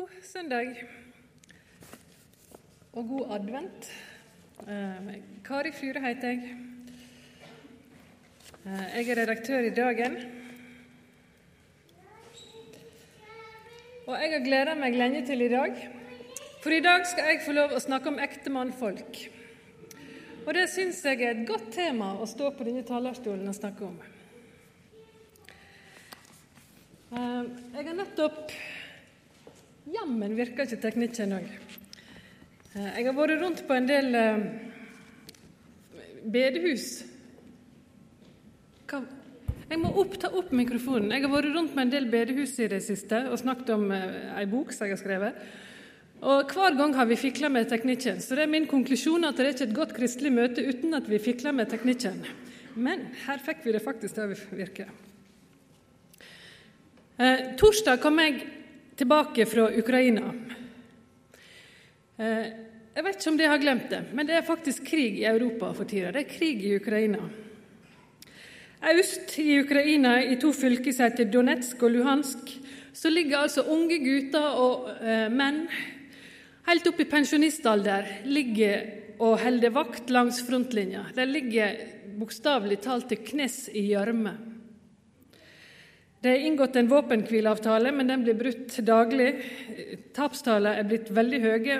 God søndag og god advent. Eh, Kari Flyre heter jeg. Eh, jeg er redaktør i Dagen. Og jeg har gleda meg lenge til i dag, for i dag skal jeg få lov å snakke om ekte mannfolk. Og det syns jeg er et godt tema å stå på denne talerstolen og snakke om. Eh, jeg har nettopp Jammen virker ikke teknikken òg. Jeg har vært rundt på en del eh, bedehus. Hva? Jeg må opp, ta opp mikrofonen. Jeg har vært rundt med en del bedehus i det siste og snakket om eh, ei bok som jeg har skrevet. Og Hver gang har vi fikla med teknikken, så det er min konklusjon at det er ikke et godt kristelig møte uten at vi fikler med teknikken. Men her fikk vi det faktisk til å virke. Eh, torsdag kom jeg tilbake fra Ukraina. Eh, jeg vet ikke om de har glemt det, men det er faktisk krig i Europa for tida. Det er krig i Ukraina. Øst i Ukraina, i to fylker som heter Donetsk og Luhansk, så ligger altså unge gutter og eh, menn helt opp i pensjonistalder ligger og holder vakt langs frontlinja. De ligger bokstavelig talt til knes i gjørme. Det er inngått en våpenhvileavtale, men den blir brutt daglig. Tapstallene er blitt veldig høye.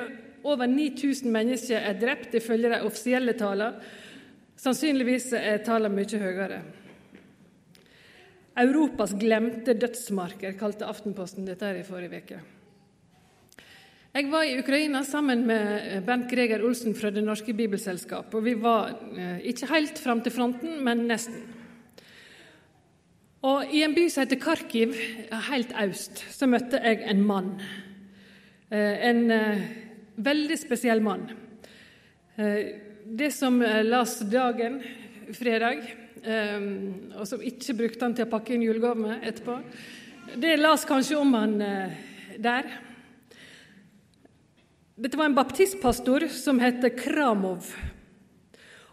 Over 9000 mennesker er drept, ifølge de offisielle tallene. Sannsynligvis er tallene mye høyere. Europas glemte dødsmarker, kalte Aftenposten dette her i forrige uke. Jeg var i Ukraina sammen med Bent Greger Olsen fra Det norske bibelselskap. og Vi var eh, ikke helt fram til fronten, men nesten. Og I en by som heter Kharkiv, helt øst, så møtte jeg en mann. Eh, en eh, veldig spesiell mann. Eh, det som las dagen fredag, og som ikke brukte han til å pakke inn julegave med etterpå, det las kanskje om han der. Dette var en baptistpastor som het Kramov.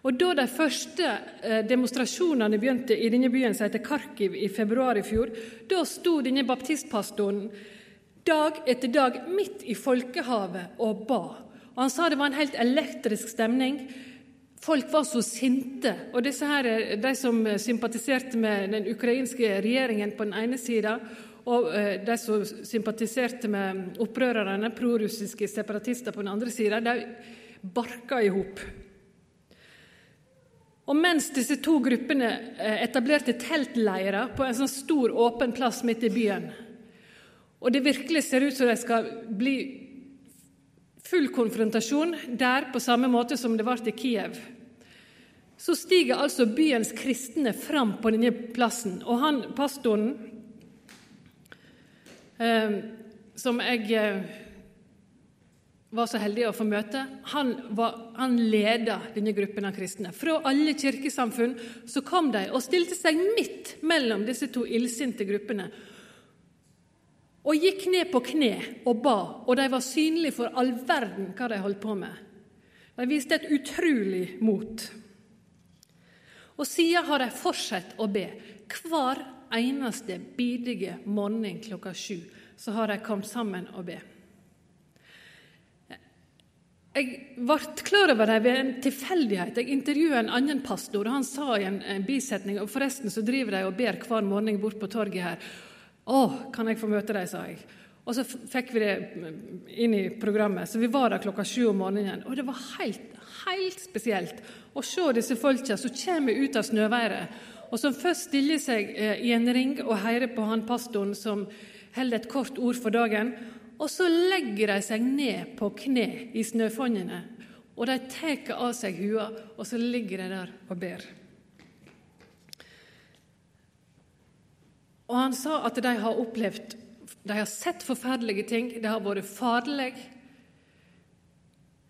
Og Da de første eh, demonstrasjonene begynte i denne byen som heter Kharkiv i februar i fjor, da sto denne baptistpastoren dag etter dag midt i folkehavet og ba. Og Han sa det var en helt elektrisk stemning. Folk var så sinte. Og disse her, eh, de som sympatiserte med den ukrainske regjeringen på den ene sida, og eh, de som sympatiserte med opprørerne, prorussiske separatister på den andre sida, de barka i hop. Og mens disse to gruppene eh, etablerte teltleirer på en sånn stor, åpen plass midt i byen, og det virkelig ser ut som det skal bli full konfrontasjon der på samme måte som det ble i Kiev, så stiger altså byens kristne fram på denne plassen. Og han pastoren eh, som jeg eh, var så heldig å få møte, han, var, han leda denne gruppen av kristne. Fra alle kirkesamfunn så kom de og stilte seg midt mellom disse to illsinte gruppene. Og gikk ned på kne og ba, og de var synlige for all verden hva de holdt på med. De viste et utrolig mot. Og siden har de fortsatt å be. Hver eneste bidige morgen klokka sju så har de kommet sammen og be. Jeg ble klar over det ved en tilfeldighet. Jeg intervjuet en annen pastor, og han sa i en, bisetning og forresten så driver de og ber hver morgen bort på torget her. 'Å, kan jeg få møte deg', sa jeg. Og så fikk vi det inn i programmet, så vi var der klokka sju om morgenen. Og det var helt, helt spesielt å se disse folka som kommer ut av snøværet, og som først stiller seg eh, i en ring og hører på han pastoren som holder et kort ord for dagen. Og så legger de seg ned på kne i snøfonnene, og de tar av seg hua, og så ligger de der og ber. Og han sa at de har opplevd De har sett forferdelige ting, det har vært farlig.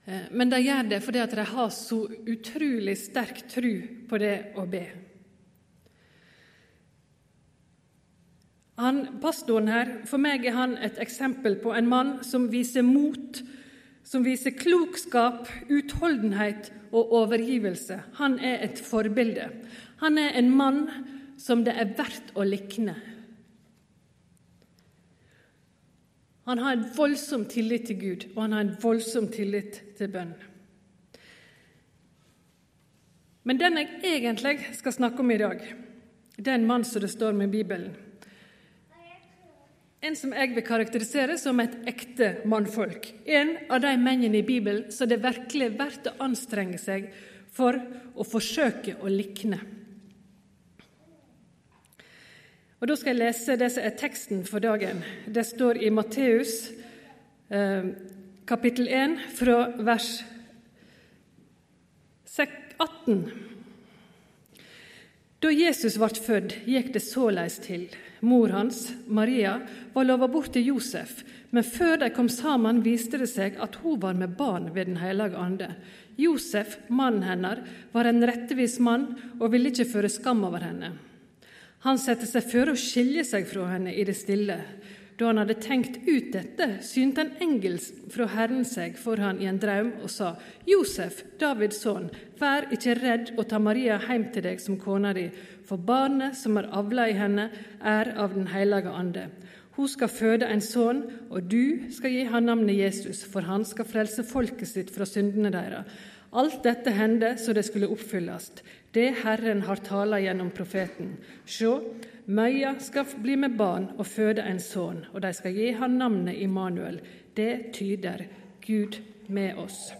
Eh, men de gjør det fordi de har så utrolig sterk tro på det å be. Han, pastoren her, For meg er han et eksempel på en mann som viser mot, som viser klokskap, utholdenhet og overgivelse. Han er et forbilde. Han er en mann som det er verdt å likne. Han har en voldsom tillit til Gud, og han har en voldsom tillit til bønn. Men den jeg egentlig skal snakke om i dag, det er en mann som det står med i Bibelen. En som jeg vil karakterisere som et ekte mannfolk. En av de mennene i Bibelen som det virkelig er verdt å anstrenge seg for å forsøke å likne. Og Da skal jeg lese det som er teksten for dagen. Det står i Matteus eh, kapittel 1 fra vers 18. Da Jesus ble født, gikk det såleis til. Mor hans, Maria, var lova bort til Josef, men før de kom sammen, viste det seg at hun var med barn ved Den hellige ande. Josef, mannen hennes, var en rettevis mann og ville ikke føre skam over henne. Han satte seg føre å skilje seg fra henne i det stille. Da han hadde tenkt ut dette, synte en engel fra Herren seg for han i en drøm og sa:" Josef, Davids sønn, vær ikke redd å ta Maria hjem til deg som kona di, for barnet som er avla i henne, er av Den hellige ande. Hun skal føde en sønn, og du skal gi han navnet Jesus, for han skal frelse folket sitt fra syndene deres. Alt dette hendte så det skulle oppfylles, det Herren har tala gjennom profeten. Sjå, Møya skal bli med barn og føde en sønn, og de skal gi han navnet Immanuel. Det tyder Gud med oss.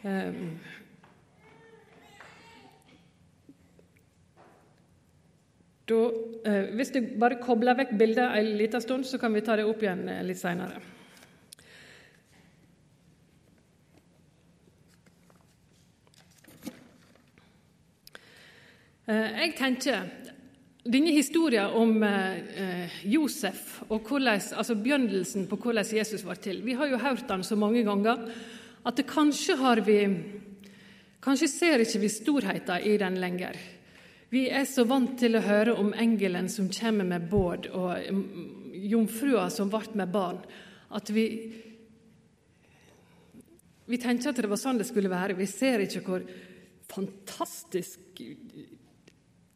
Um, da, eh, hvis du bare kobler vekk bildet en liten stund, så kan vi ta det opp igjen uh, litt seinere. Eh, jeg tenker denne historien om eh, Josef og hvordan, altså begynnelsen på hvordan Jesus var til Vi har jo hørt den så mange ganger at kanskje har vi Kanskje ser ikke vi storheten i den lenger. Vi er så vant til å høre om engelen som kommer med båd, og mm, jomfrua som ble med barn, at vi Vi tenker at det var sånn det skulle være. Vi ser ikke hvor fantastisk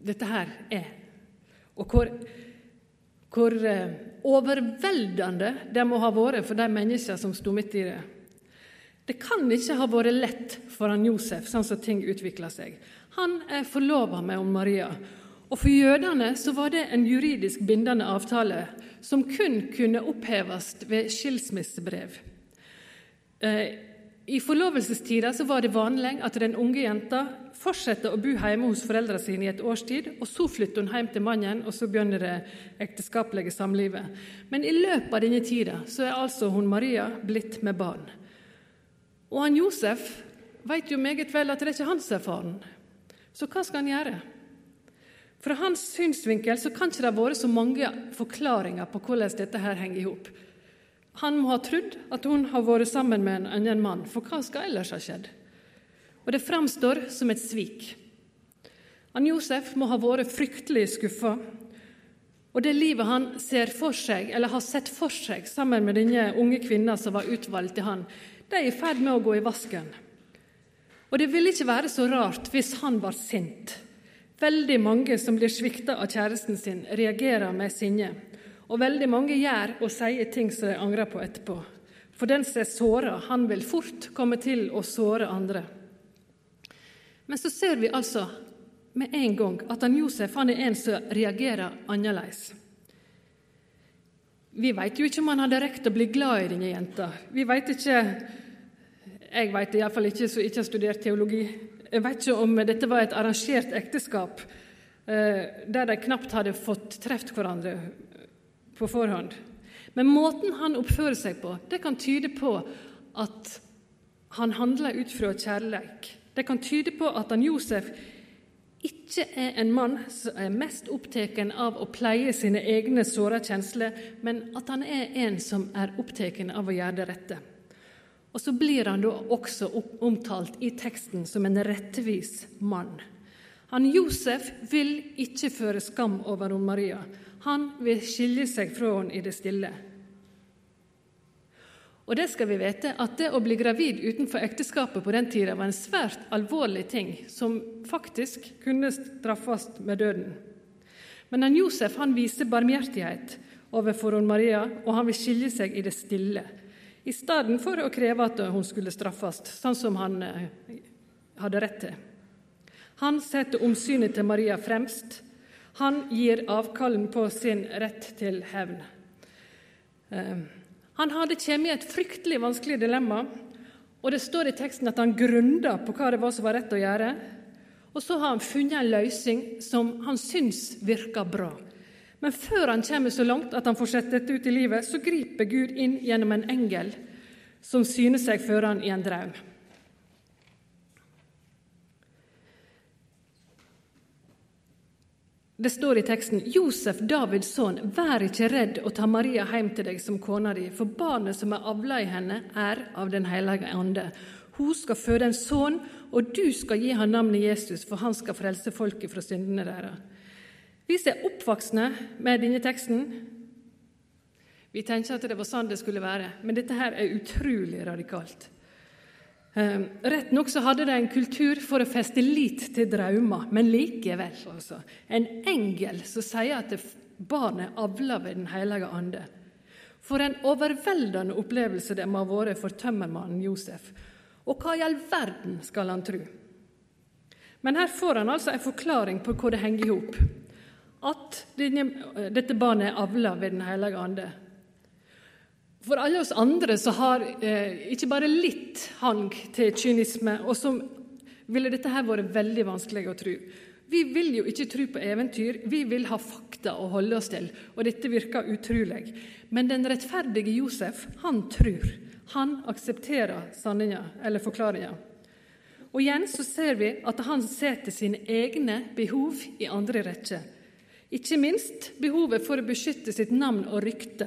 dette her er, og hvor, hvor eh, overveldende det må ha vært for de menneskene som sto midt i det. Det kan ikke ha vært lett for han Josef, sånn som ting utvikla seg. Han er forlova med om Maria. Og For jødene så var det en juridisk bindende avtale som kun kunne oppheves ved skilsmissebrev. Eh, I forlovelsestida var det vanlig at den unge jenta fortsetter å bo hjemme hos foreldrene sine i et års tid, og så flytter hun hjem til mannen, og så begynner det ekteskapelige samlivet. Men i løpet av denne tida så er altså hun Maria blitt med barn. Og han Josef vet jo meget vel at det er ikke han som er faren. Så hva skal han gjøre? Fra hans synsvinkel så kan ikke det ha vært så mange forklaringer på hvordan dette her henger i hop. Han må ha trodd at hun har vært sammen med en annen mann, for hva skal ellers ha skjedd? Og det framstår som et svik. Han Josef må ha vært fryktelig skuffa. Og det livet han ser for seg, eller har sett for seg sammen med denne unge kvinna som var utvalgt til han, det er i ferd med å gå i vasken. Og det ville ikke være så rart hvis han var sint. Veldig mange som blir svikta av kjæresten sin, reagerer med sinne. Og veldig mange gjør og sier ting som de angrer på etterpå. For den som er såra, han vil fort komme til å såre andre. Men så ser vi altså med en gang at han Josef han er en som reagerer annerledes. Vi vet jo ikke om han hadde rekt å bli glad i denne jenta. Vi vet ikke Jeg vet iallfall ikke, som ikke har studert teologi. Jeg vet ikke om dette var et arrangert ekteskap eh, der de knapt hadde fått truffet hverandre på forhånd. Men måten han oppfører seg på, det kan tyde på at han handler ut fra kjærleik. Det kan tyde på at han Josef ikke er en mann som er mest opptatt av å pleie sine egne såra kjensler, men at han er en som er opptatt av å gjøre det rette. Og så blir han da også omtalt i teksten som en rettvis mann. Han Josef vil ikke føre skam over Maria. Han vil skille seg fra henne i det stille. Og det skal vi vite, at det å bli gravid utenfor ekteskapet på den tida var en svært alvorlig ting, som faktisk kunne straffes med døden. Men han Josef han viser barmhjertighet, overfor Maria, og han vil skille seg i det stille, i stedet for å kreve at hun skulle straffes, sånn som han eh, hadde rett til. Han setter omsynet til Maria fremst. Han gir avkallen på sin rett til hevn. Eh, han hadde kommet i et fryktelig vanskelig dilemma, og det står i teksten at han grunda på hva det var som var rett å gjøre. Og så har han funnet en løsning som han syns virker bra. Men før han kommer så langt at han får sett dette ut i livet, så griper Gud inn gjennom en engel som syner seg for han i en drøm. Det står i teksten Josef, Davids sønn, vær ikke redd å ta Maria hjem til deg som kona di, for barnet som er avla i henne, er av Den hellige ande. Hun skal føde en sønn, og du skal gi ham navnet Jesus, for han skal frelse folket fra syndene deres. Vi som er oppvoksne med denne teksten, vi tenker at det var sånn det skulle være, men dette her er utrolig radikalt. Um, rett nok så hadde de en kultur for å feste lit til drømmer, men likevel, altså. En engel som sier at barnet avler ved Den hellige ande. For en overveldende opplevelse det må ha vært for tømmermannen Josef. Og hva i all verden skal han tro? Men her får han altså en forklaring på hva det henger i hop at dette barnet er avla ved Den hellige ande. For alle oss andre så har eh, ikke bare litt hang til kynisme, og så ville dette her vært veldig vanskelig å tro. Vi vil jo ikke tro på eventyr, vi vil ha fakta å holde oss til, og dette virker utrolig. Men den rettferdige Josef, han tror. Han aksepterer sanninga, eller forklaringa. Og igjen så ser vi at han setter sine egne behov i andre rekke. Ikke minst behovet for å beskytte sitt navn og rykte.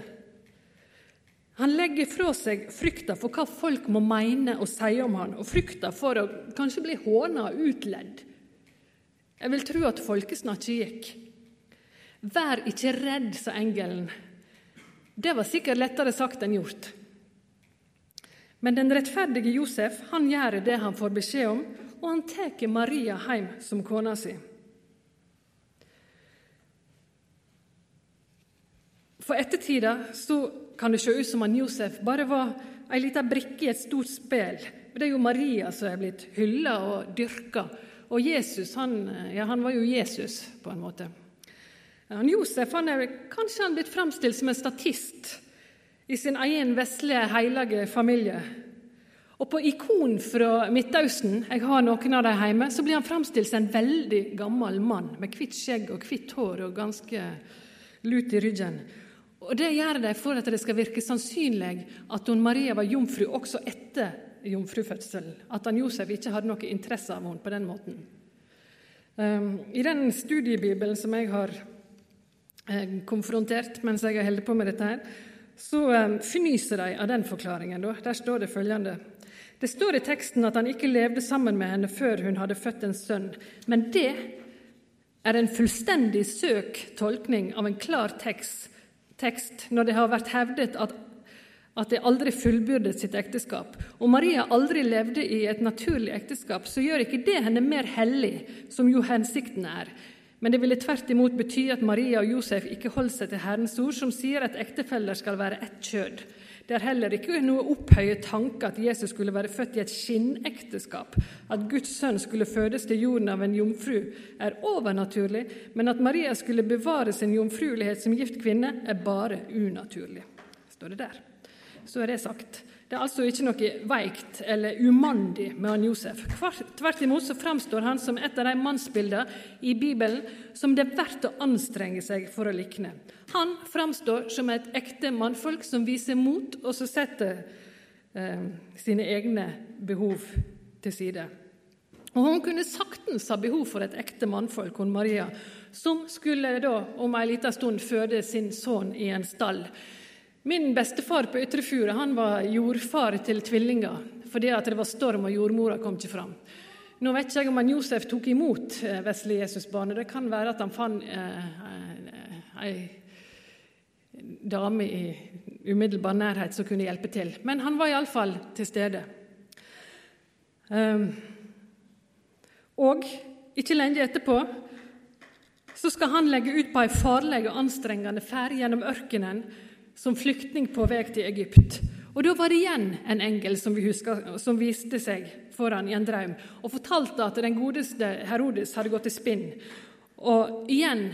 Han legger fra seg frykta for hva folk må mene og si om han, og frykta for å kanskje bli håna og utledd. Jeg vil tro at folkesnakket gikk. Vær ikke redd, sa engelen. Det var sikkert lettere sagt enn gjort. Men den rettferdige Josef han gjør det han får beskjed om, og han tar Maria hjem som kona si. For ettertida så kan det se ut som han Josef bare var ei lita brikke i et stort spel. Det er jo Maria som er blitt hylla og dyrka. Og Jesus, han, ja, han var jo Jesus, på en måte. Han Josef han er kanskje han blitt framstilt som en statist i sin egen vestlige, hellige familie. Og på ikon fra Midtøsten, jeg har noen av dem hjemme, så blir han framstilt som en veldig gammel mann med hvitt skjegg og hvitt hår og ganske lut i ryggen. Og Det gjør de for at det skal virke sannsynlig at don Maria var jomfru også etter jomfrufødselen. At han Josef ikke hadde noe interesse av henne på den måten. Um, I den studiebibelen som jeg har eh, konfrontert mens jeg har holdt på med dette, her, så um, fnyser de av den forklaringen. Der står det følgende Det står i teksten at han ikke levde sammen med henne før hun hadde født en sønn. Men det er en fullstendig søk tolkning av en klar tekst tekst når det har vært hevdet at, at det aldri fullbyrdet sitt ekteskap, og Maria aldri levde i et naturlig ekteskap, så gjør ikke det henne mer hellig, som jo hensikten er. Men det ville tvert imot bety at Maria og Josef ikke holdt seg til Herrens ord, som sier at ektefeller skal være ett kjød. Det er heller ikke noe opphøyet tanke at Jesus skulle være født i et skinnekteskap. At Guds sønn skulle fødes til jorden av en jomfru, er overnaturlig, men at Maria skulle bevare sin jomfruelighet som gift kvinne, er bare unaturlig. Står det der. Så er det sagt. Det er altså ikke noe veikt eller umandig med han Josef. Tvert imot så framstår han som et av de mannsbildene i Bibelen som det er verdt å anstrenge seg for å likne. Han framstår som et ekte mannfolk som viser mot, og som setter eh, sine egne behov til side. Og Hun kunne saktens ha behov for et ekte mannfolk, hun Maria, som skulle da om en liten stund føde sin sønn i en stall. Min bestefar på Ytre han var jordfar til tvillinger fordi at det var storm og jordmora kom ikke fram. Nå vet ikke jeg om han Josef tok imot eh, vesle Jesusbarnet. Det kan være at han fant eh, eh, ei dame i umiddelbar nærhet som kunne hjelpe til. Men han var iallfall til stede. Um, og ikke lenge etterpå så skal han legge ut på ei farlig og anstrengende ferd gjennom ørkenen som flyktning på vei til Egypt. Og Da var det igjen en engel som, vi husker, som viste seg foran i en drøm og fortalte at den godeste Herodes hadde gått i spinn, og, igjen,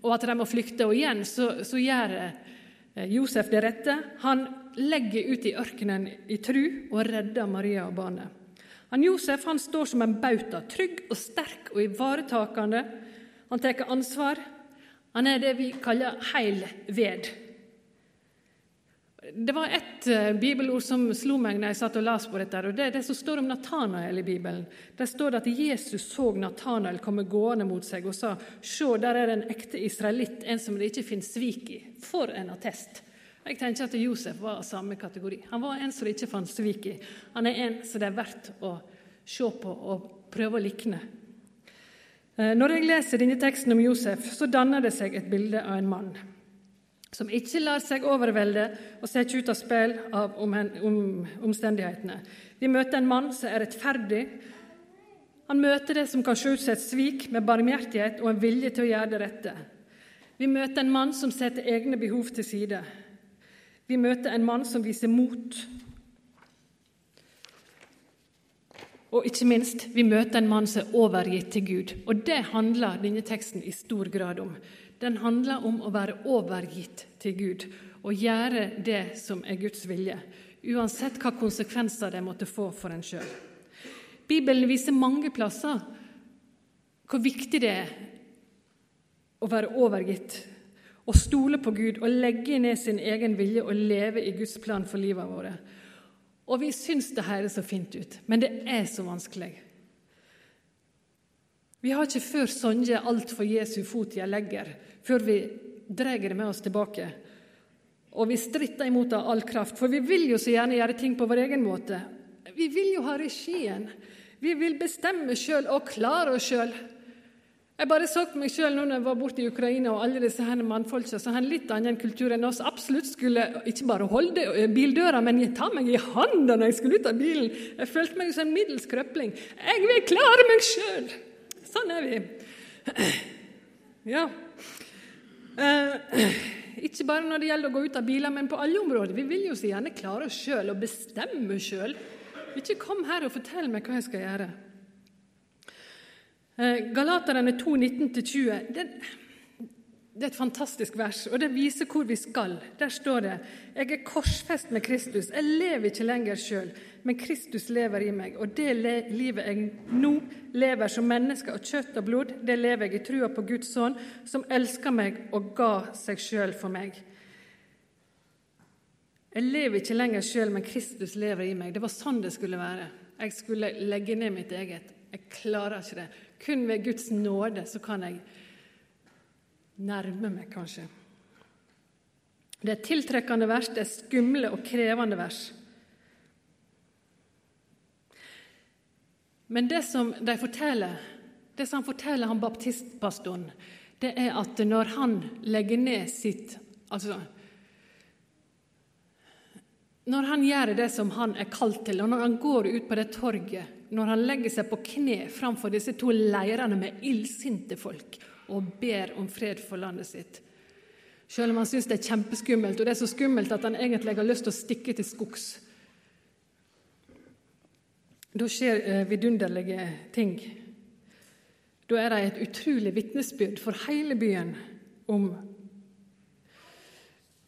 og at de må flykte. Og igjen så, så gjør eh, Josef det rette. Han legger ut i ørkenen i tru og redder Maria og barnet. Han Josef han står som en bauta, trygg og sterk og ivaretakende. Han tar ansvar. Han er det vi kaller heil ved. Det var ett uh, bibelord som slo meg når jeg satt og las på dette. og Det er det som står om Natanael i Bibelen. Der står det at Jesus så Natanael komme gående mot seg og sa Se, der er en ekte israelitt, en som det ikke finnes svik i. For en attest! Jeg tenker at Josef var av samme kategori. Han var en som det ikke fantes svik i. Han er en som det er verdt å se på og prøve å likne. Eh, når jeg leser denne teksten om Josef, så danner det seg et bilde av en mann som ikke lar seg overvelde og sette ut av spill av omstendighetene. Vi møter en mann som er rettferdig. Han møter det som kan se ut som et svik, med barmhjertighet og en vilje til å gjøre det rette. Vi møter en mann som setter egne behov til side. Vi møter en mann som viser mot. Og ikke minst, vi møter en mann som er overgitt til Gud. Og det handler denne teksten i stor grad om den handler om å være overgitt til Gud og gjøre det som er Guds vilje, uansett hva konsekvenser det måtte få for en sjøl. Bibelen viser mange plasser hvor viktig det er å være overgitt, å stole på Gud og legge ned sin egen vilje og leve i Guds plan for livet vårt. Og vi syns det høres så fint ut, men det er så vanskelig. Vi har ikke før sonje alt for Jesu fot jeg legger, før vi drar det med oss tilbake. Og vi stritter imot av all kraft, for vi vil jo så gjerne gjøre ting på vår egen måte. Vi vil jo ha regien. Vi vil bestemme sjøl og klare oss sjøl. Jeg bare så på meg sjøl når jeg var borte i Ukraina og alle disse her mannfolka som har en litt annen kultur enn oss, absolutt skulle ikke bare holde bildøra, men ta meg i handa når jeg skulle ut av bilen. Jeg følte meg som en middels krøpling. Jeg vil klare meg sjøl! Sånn er vi. Ja. Eh, ikke bare når det gjelder å gå ut av biler, men på alle områder. Vi vil jo så gjerne klare oss sjøl og bestemme sjøl. Ikke kom her og fortell meg hva jeg skal gjøre. Eh, Galaterne 2, 19-20. Det, er et fantastisk vers, og det viser hvor vi skal. Der står det Jeg er korsfest med Kristus. Jeg lever ikke lenger sjøl, men Kristus lever i meg. Og det livet jeg nå lever som menneske av kjøtt og blod, det lever jeg i trua på Guds sønn, som elsker meg og ga seg sjøl for meg. Jeg lever ikke lenger sjøl, men Kristus lever i meg. Det var sånn det skulle være. Jeg skulle legge ned mitt eget. Jeg klarer ikke det. Kun ved Guds nåde så kan jeg nærmer meg, kanskje. Det er tiltrekkende vers, det er skumle og krevende vers. Men det som de forteller, det som han forteller han baptistpastoren, det er at når han legger ned sitt Altså Når han gjør det som han er kalt til, og når han går ut på det torget, når han legger seg på kne framfor disse to leirene med illsinte folk og ber om fred for landet sitt. Selv om han syns det er kjempeskummelt, og det er så skummelt at han egentlig har lyst til å stikke til skogs. Da skjer eh, vidunderlige ting. Da er det et utrolig vitnesbyrd for hele byen om,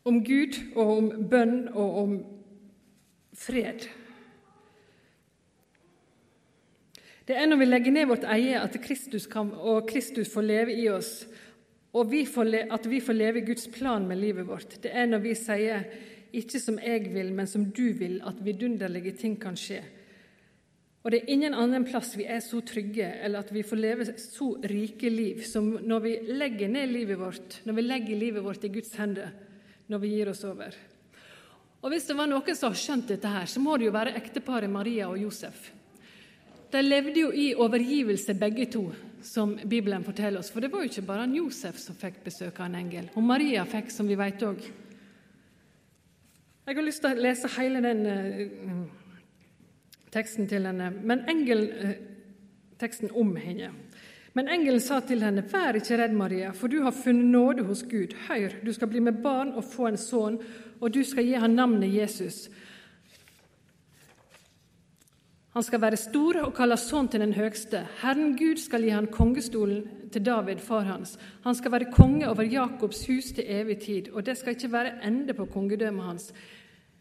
om Gud og om bønn og om fred. Det er når vi legger ned vårt eie at Kristus kan, og Kristus får leve i oss, og vi at vi får leve i Guds plan med livet vårt. Det er når vi sier 'ikke som jeg vil, men som du vil', at vidunderlige ting kan skje. Og det er ingen annen plass vi er så trygge, eller at vi får leve så rike liv som når vi legger ned livet vårt, når vi legger livet vårt i Guds hender, når vi gir oss over. Og Hvis det var noen som har skjønt dette, her, så må det jo være ekteparet Maria og Josef. De levde jo i overgivelse, begge to, som Bibelen forteller oss. For det var jo ikke bare han Josef som fikk besøk av en engel. Og Maria fikk, som vi vet òg. Jeg har lyst til å lese hele den uh, teksten til henne, men engelteksten teksten om henne. Men engelen sa til henne, Vær ikke redd, Maria, for du har funnet nåde hos Gud. Hør, du skal bli med barn og få en sønn, og du skal gi ham navnet Jesus. Han skal være stor og kalles sønn til den høgste. Herren Gud skal gi han kongestolen til David, far hans. Han skal være konge over Jakobs hus til evig tid, og det skal ikke være ende på kongedømmet hans.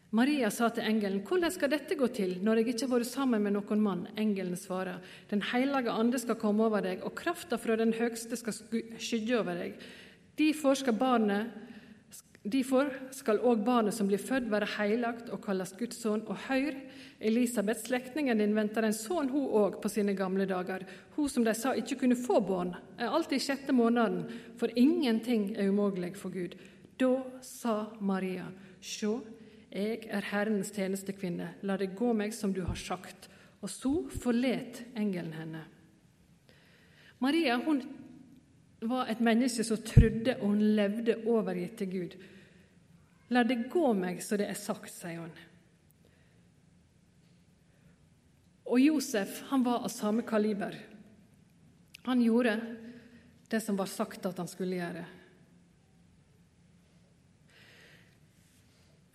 Maria sa til engelen, 'Hvordan skal dette gå til, når jeg ikke har vært sammen med noen mann?' Engelen svarer, 'Den hellige ande skal komme over deg, og krafta fra den høgste skal skygge over deg.' Derfor skal barnet Derfor skal òg barnet som blir født, være heilagt og kalles Guds sønn. Og hør, Elisabeth, slektningen din, venter en sønn, hun òg, på sine gamle dager. Hun som de sa ikke kunne få barn, er alltid i sjette måneden, for ingenting er umulig for Gud. Da sa Maria, sjå, jeg er Herrens tjenestekvinne, la det gå meg som du har sagt. Og så forlet engelen henne. Maria hun var et menneske som trodde, og hun levde overgitt til Gud. La det gå meg så det er sagt, sier han. Og Josef han var av samme kaliber. Han gjorde det som var sagt at han skulle gjøre.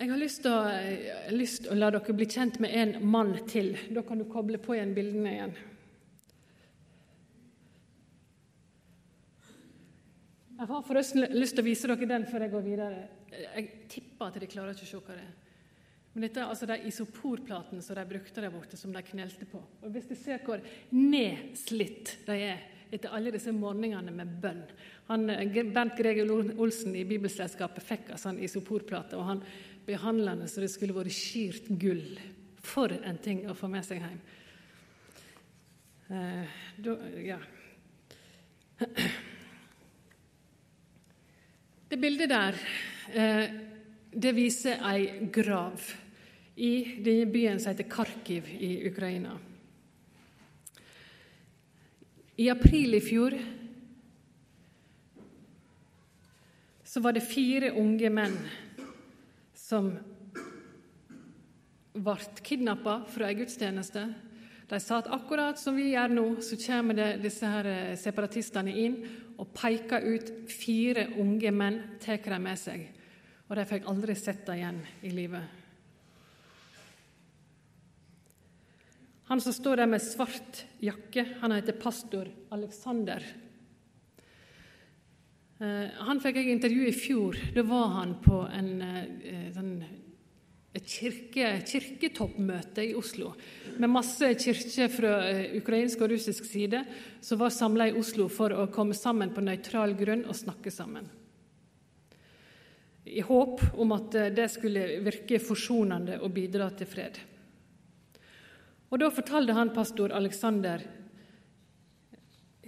Jeg har lyst til, å, la dere bli kjent med en mann til. Da kan du koble på igjen bildene igjen. Jeg har forresten lyst til å vise dere den før jeg går videre. Jeg tipper at de klarer ikke å se hva det er. Men dette er altså de isoporplatene som de brukte der borte, som de knelte på. Og Hvis de ser hvor nedslitt de er etter alle disse morgenene med bønn han, Bernt Greger Olsen i Bibelselskapet fikk en sånn isoporplate, og han behandla den så det skulle vært skirt gull. For en ting å få med seg hjem. Eh, da, ja. Det bildet der eh, det viser ei grav i denne byen som heter Kharkiv i Ukraina. I april i fjor så var det fire unge menn som ble kidnappa fra ei gudstjeneste. De sa at akkurat som vi gjør nå, så kommer disse her eh, separatistene inn og peker ut fire unge menn, tar de med seg. Og de fikk aldri sett dem igjen i livet. Han som står der med svart jakke, han heter pastor Alexander. Eh, han fikk jeg intervju i fjor. Da var han på en, eh, sånn, et kirke, kirketoppmøte i Oslo med masse kirker fra eh, ukrainsk og russisk side som var samla i Oslo for å komme sammen på nøytral grunn og snakke sammen. I håp om at eh, det skulle virke forsonende og bidra til fred. Og Da fortalte han pastor Alexander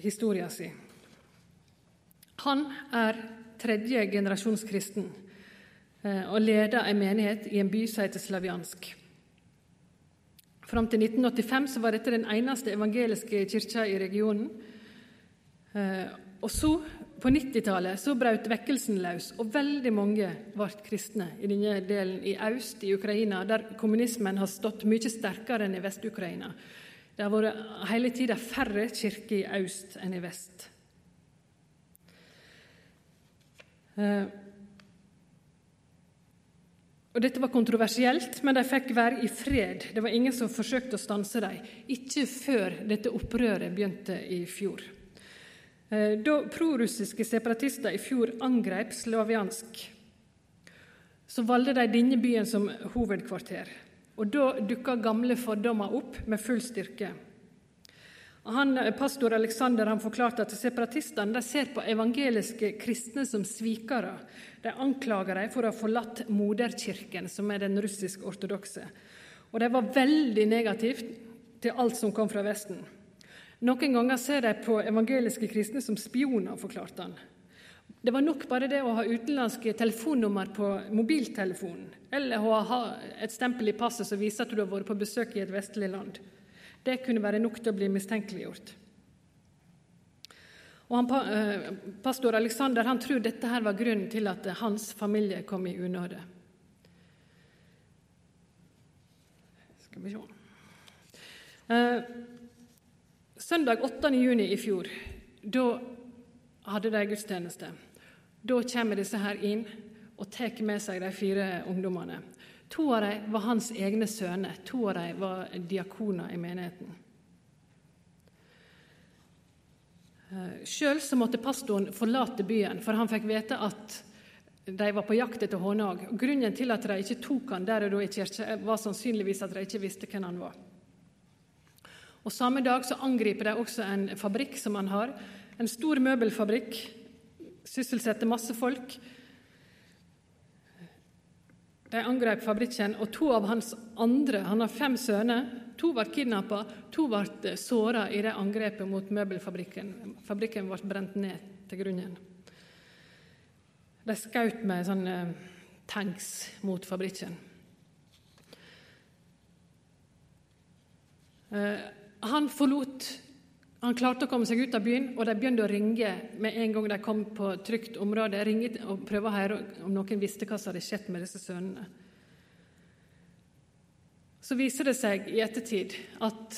historien sin. Han er tredje generasjons kristen og leder en menighet i en by som heter Slaviansk. Fram til 1985 var dette den eneste evangeliske kirka i regionen. Eh, og så, på 90-tallet, så brøt vekkelsen løs, og veldig mange ble kristne i denne delen i øst i Ukraina, der kommunismen har stått mye sterkere enn i Vest-Ukraina. Det har vært hele tida færre kirker i øst enn i vest. Og Dette var kontroversielt, men de fikk være i fred. Det var ingen som forsøkte å stanse dem. Ikke før dette opprøret begynte i fjor. Eh, da prorussiske separatister i fjor angrep Slaviansk, så valgte de denne byen som hovedkvarter. Og Da dukka gamle fordommer opp med full styrke. Han, eh, pastor Alexander han forklarte at separatistene ser på evangeliske kristne som svikere. De anklager dem for å ha forlatt moderkirken, som er den russisk-ortodokse. Og de var veldig negativt til alt som kom fra Vesten. Noen ganger ser de på evangeliske kristne som spioner, forklarte han. Det var nok bare det å ha utenlandske telefonnummer på mobiltelefonen, eller å ha et stempel i passet som viser at du har vært på besøk i et vestlig land. Det kunne være nok til å bli mistenkeliggjort. Og han, eh, Pastor Alexander han tror dette her var grunnen til at hans familie kom i unåde. Skal vi se. Eh, søndag 8. juni i fjor da hadde de gudstjeneste. Da kommer disse her inn og tar med seg de fire ungdommene. To av dem var hans egne sønner, to av dem var diakoner i menigheten. Eh, Sjøl måtte pastoren forlate byen, for han fikk vite at de var på jakt etter Hånag. Grunnen til at de ikke tok han der og da i kirke, var sannsynligvis at de ikke visste hvem han var. Og Samme dag så angriper de også en fabrikk som han har. En stor møbelfabrikk. Sysselsetter masse folk. De angrep fabrikken, og to av hans andre Han har fem sønner. To ble kidnappa, to ble såra i det angrepet mot møbelfabrikken. Fabrikken ble brent ned til grunnen. De skjøt med sånne tanks mot fabrikken. Eh, han forlot Han klarte å komme seg ut av byen, og de begynte å ringe med en gang de kom på trygt område. Ringe og prøve å høre om noen visste hva som hadde skjedd med disse sønnene. Så viser det seg i ettertid at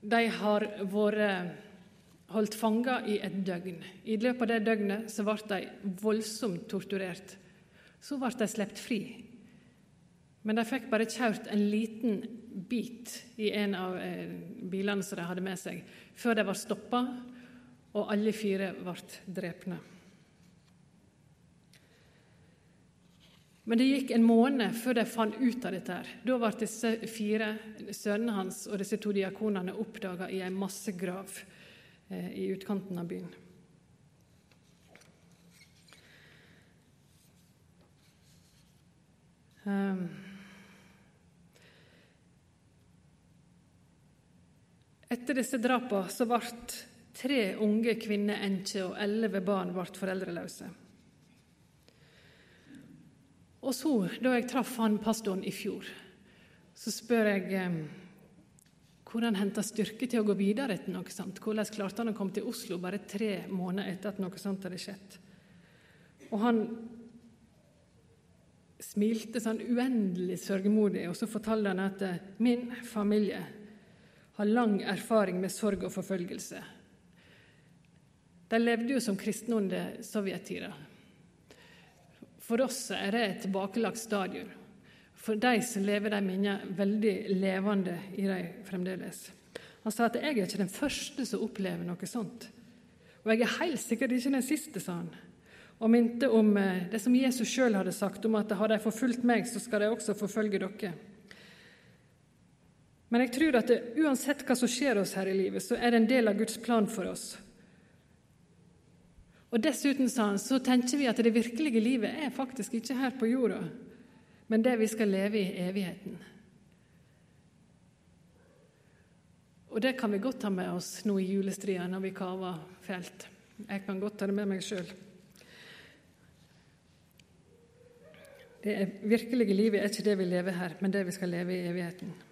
de har vært holdt fanga i et døgn. I løpet av det døgnet så ble de voldsomt torturert. Så ble de sluppet fri. Men de fikk bare kjørt en liten bit i en av eh, bilene som de hadde med seg, før de var stoppa, og alle fire ble drepne. Men det gikk en måned før de fant ut av dette. her. Da ble disse fire sønnene hans og disse to diakonene oppdaga i en massegrav eh, i utkanten av byen. Um, Etter disse drapene så ble tre unge kvinner enker, og elleve barn ble foreldreløse. Og så, da jeg traff han pastoren i fjor, så spør jeg eh, hvor han henta styrke til å gå videre etter noe sånt. Hvordan klarte han å komme til Oslo bare tre måneder etter at noe sånt hadde skjedd? Og han smilte sånn uendelig sørgemodig, og så fortalte han at eh, min familie har lang erfaring med sorg og forfølgelse. De levde jo som kristne under sovjettida. For oss er det et tilbakelagt stadium. For de som lever de minnene veldig levende i dem fremdeles. Han sa at 'jeg er ikke den første som opplever noe sånt'. Og jeg er helt sikkert ikke den siste, sa han. Og minte om eh, det som Jesus sjøl hadde sagt, om at har de forfulgt meg, så skal de også forfølge dere. Men jeg tror at det, uansett hva som skjer oss her i livet, så er det en del av Guds plan for oss. Og Dessuten sa han, så tenker vi at det virkelige livet er faktisk ikke her på jorda, men det vi skal leve i evigheten. Og det kan vi godt ta med oss nå i julestria når vi kaver felt. Jeg kan godt ta det med meg sjøl. Det virkelige livet er ikke det vi lever her, men det vi skal leve i evigheten.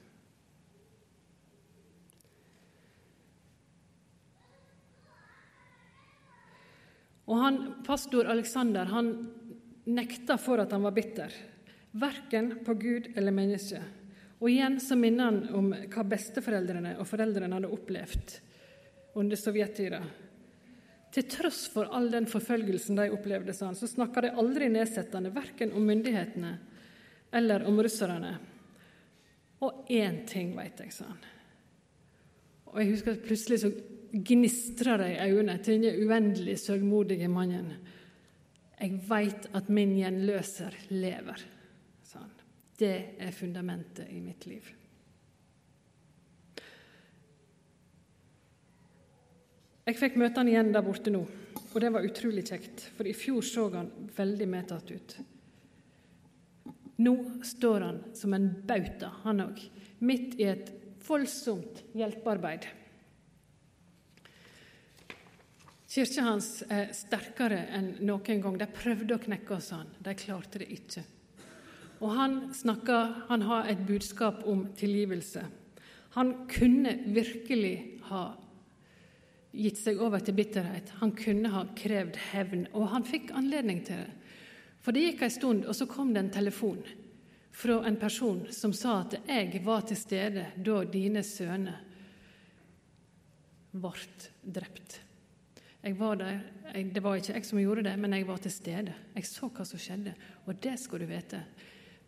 Og han, Pastor Alexander han nekta for at han var bitter, verken på Gud eller mennesket. Og igjen så minner han om hva besteforeldrene og foreldrene hadde opplevd under sovjettida. Til tross for all den forfølgelsen de opplevde, sa han, så snakka de aldri nedsettende, verken om myndighetene eller om russerne. Og én ting veit jeg, sa han. Og jeg husker at plutselig så gnistrer det i øynene til denne uendelig sørgmodige mannen. Jeg veit at min gjenløser lever, sa han. Det er fundamentet i mitt liv. Jeg fikk møte han igjen der borte nå, og det var utrolig kjekt, for i fjor så han veldig medtatt ut. Nå står han som en bauta, han òg, midt i et voldsomt hjelpearbeid. Kirka hans er sterkere enn noen gang. De prøvde å knekke oss, han. De klarte det ikke. Og han snakker, han har et budskap om tilgivelse. Han kunne virkelig ha gitt seg over til bitterhet. Han kunne ha krevd hevn, og han fikk anledning til det. For det gikk en stund, og så kom det en telefon fra en person som sa at 'jeg var til stede da dine sønner ble drept'. Jeg var der. Jeg, det var ikke jeg som gjorde det, men jeg var til stede. Jeg så hva som skjedde, og det skal du vite.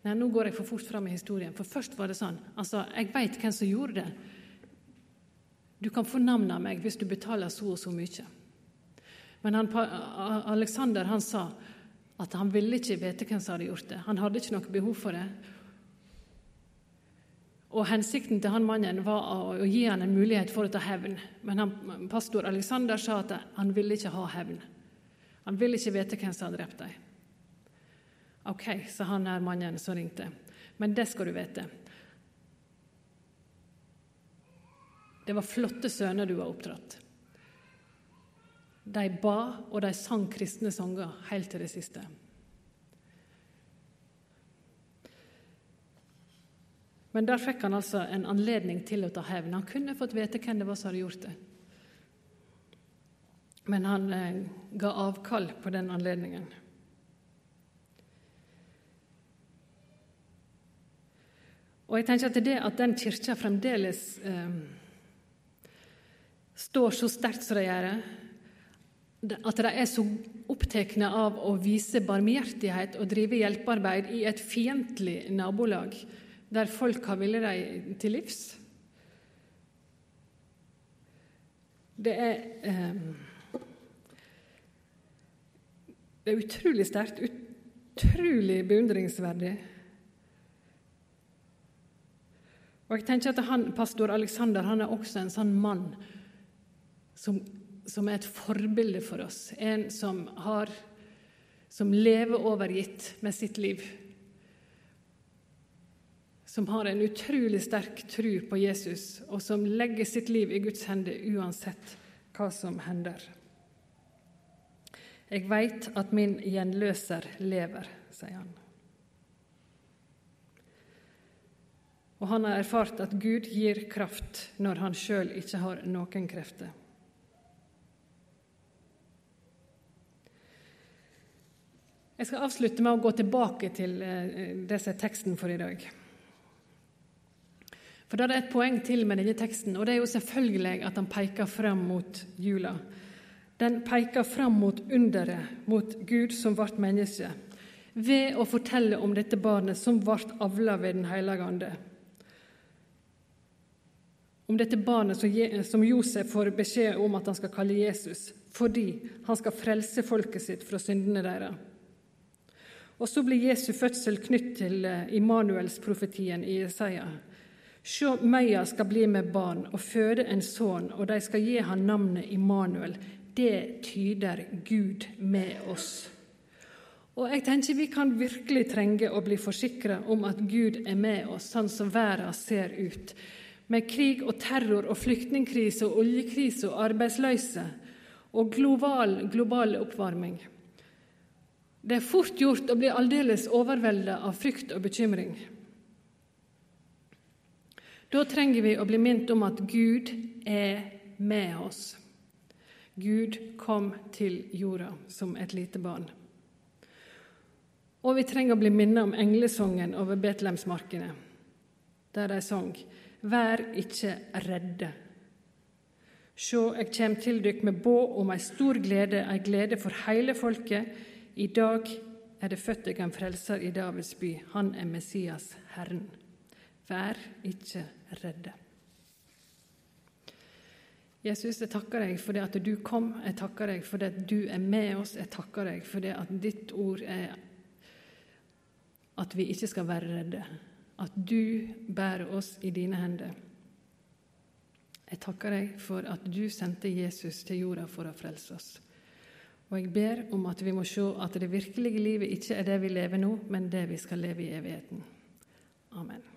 Nei, nå går jeg for fort fram i historien, for først var det sånn Altså, jeg veit hvem som gjorde det. Du kan fornavne meg hvis du betaler så og så mye. Men han, Alexander han sa at han ville ikke vite hvem som hadde gjort det. Han hadde ikke noe behov for det. Og Hensikten til han mannen var å gi han en mulighet for å ta hevn. Men han, pastor Alexander sa at han ville ikke ha hevn. Han ville ikke vite hvem som hadde drept dem. Ok, sa han her mannen som ringte. Men det skal du vite. Det var flotte sønner du har oppdratt. De ba, og de sang kristne sanger helt til det siste. Men der fikk han altså en anledning til å ta hevn. Han kunne fått vite hvem det var som hadde gjort det. Men han eh, ga avkall på den anledningen. Og jeg tenker at det at den kirka fremdeles eh, står så sterkt som de gjør, at de er så opptatt av å vise barmhjertighet og drive hjelpearbeid i et fiendtlig nabolag, der folk har villet dem til livs. Det er, eh, det er utrolig sterkt, utrolig beundringsverdig. Og jeg tenker at han, Pastor Alexander han er også en sånn mann som, som er et forbilde for oss. En som, har, som lever overgitt med sitt liv som har en utrolig sterk tro på Jesus, og som legger sitt liv i Guds hender uansett hva som hender. Jeg veit at min gjenløser lever, sier han. Og han har erfart at Gud gir kraft når han sjøl ikke har noen krefter. Jeg skal avslutte med å gå tilbake til det som er teksten for i dag. For da er det et poeng til med denne teksten, og det er jo selvfølgelig at han peker fram mot jula. Den peker fram mot underet, mot Gud som ble menneske, ved å fortelle om dette barnet som ble avla ved Den hellige ande. Om dette barnet som Josef får beskjed om at han skal kalle Jesus, fordi han skal frelse folket sitt fra syndene deres. Og så blir Jesu fødsel knytt til Immanuels-profetien i Isaiah Sjå, Meia skal bli med barn og føde en sønn, og de skal gi han navnet Immanuel. Det tyder Gud med oss. Og jeg tenker Vi kan virkelig trenge å bli forsikra om at Gud er med oss, sånn som verden ser ut. Med krig og terror og flyktningkrise og oljekrise og arbeidsløse og global, global oppvarming. Det er fort gjort å bli aldeles overvelda av frykt og bekymring. Da trenger vi å bli minnet om at Gud er med oss. Gud kom til jorda som et lite barn. Og vi trenger å bli minnet om englesongen over Betlehemsmarkene, der de sang Vær ikke redde. Sjå, eg kjem til dykk med båd om ei stor glede, ei glede for heile folket. I dag er det født deg en frelser i Davids by. Han er Messias, Herren. Vær ikke redde. Jesus, jeg takker deg for det at du kom. Jeg takker deg for det at du er med oss. Jeg takker deg for det at ditt ord er at vi ikke skal være redde. At du bærer oss i dine hender. Jeg takker deg for at du sendte Jesus til jorda for å frelse oss. Og jeg ber om at vi må se at det virkelige livet ikke er det vi lever nå, men det vi skal leve i evigheten. Amen.